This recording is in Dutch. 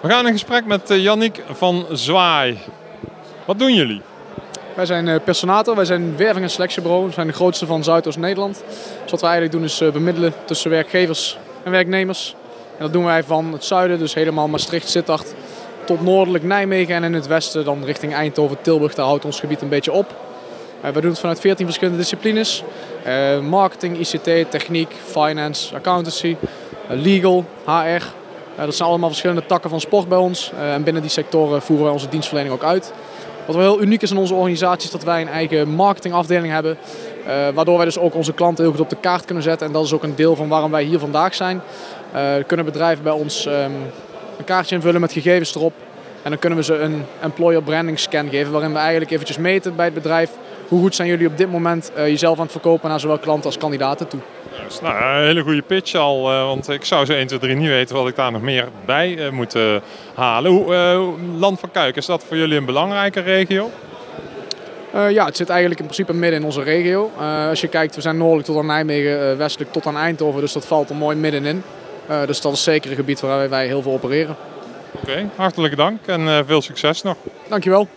We gaan in gesprek met eh, Yannick van Zwaai. Wat doen jullie? Wij zijn eh, personator, wij zijn werving- en selectiebureau. We zijn de grootste van Zuidoost-Nederland. Dus wat wij eigenlijk doen is eh, bemiddelen tussen werkgevers en werknemers. En dat doen wij van het zuiden, dus helemaal Maastricht, Sittard, tot noordelijk Nijmegen. En in het westen dan richting Eindhoven, Tilburg, daar houdt ons gebied een beetje op. Wij doen het vanuit 14 verschillende disciplines. Marketing, ICT, techniek, finance, accountancy, legal, HR. Eh, dat zijn allemaal verschillende takken van sport bij ons. Eh, en binnen die sectoren voeren wij onze dienstverlening ook uit. Wat wel heel uniek is in onze organisatie is dat wij een eigen marketingafdeling hebben. eh, waardoor wij dus ook onze klanten heel goed op de kaart kunnen zetten. En dat is ook een deel van waarom wij hier vandaag zijn. Kunnen bedrijven bij ons ehm, een kaartje invullen met gegevens erop. En dan kunnen we ze een employer branding scan geven. Waarin we eigenlijk eventjes meten bij het bedrijf. Hoe goed zijn jullie op dit moment eh, jezelf aan het verkopen naar zowel klanten als kandidaten toe. Dus, nou, een hele goede pitch al, eh, want ik zou zo 1, 2, 3 niet weten wat ik daar nog meer bij eh, moet halen. Hoe, Land van Kuik, is dat voor jullie een belangrijke regio? Ja, het zit eigenlijk in principe midden in onze regio. Als je kijkt, we zijn noordelijk tot aan Nijmegen, westelijk tot aan Eindhoven. Dus dat valt er mooi middenin. Dus dat is zeker een gebied waar wij heel veel opereren. Oké, hartelijk dank en veel succes nog. Dankjewel.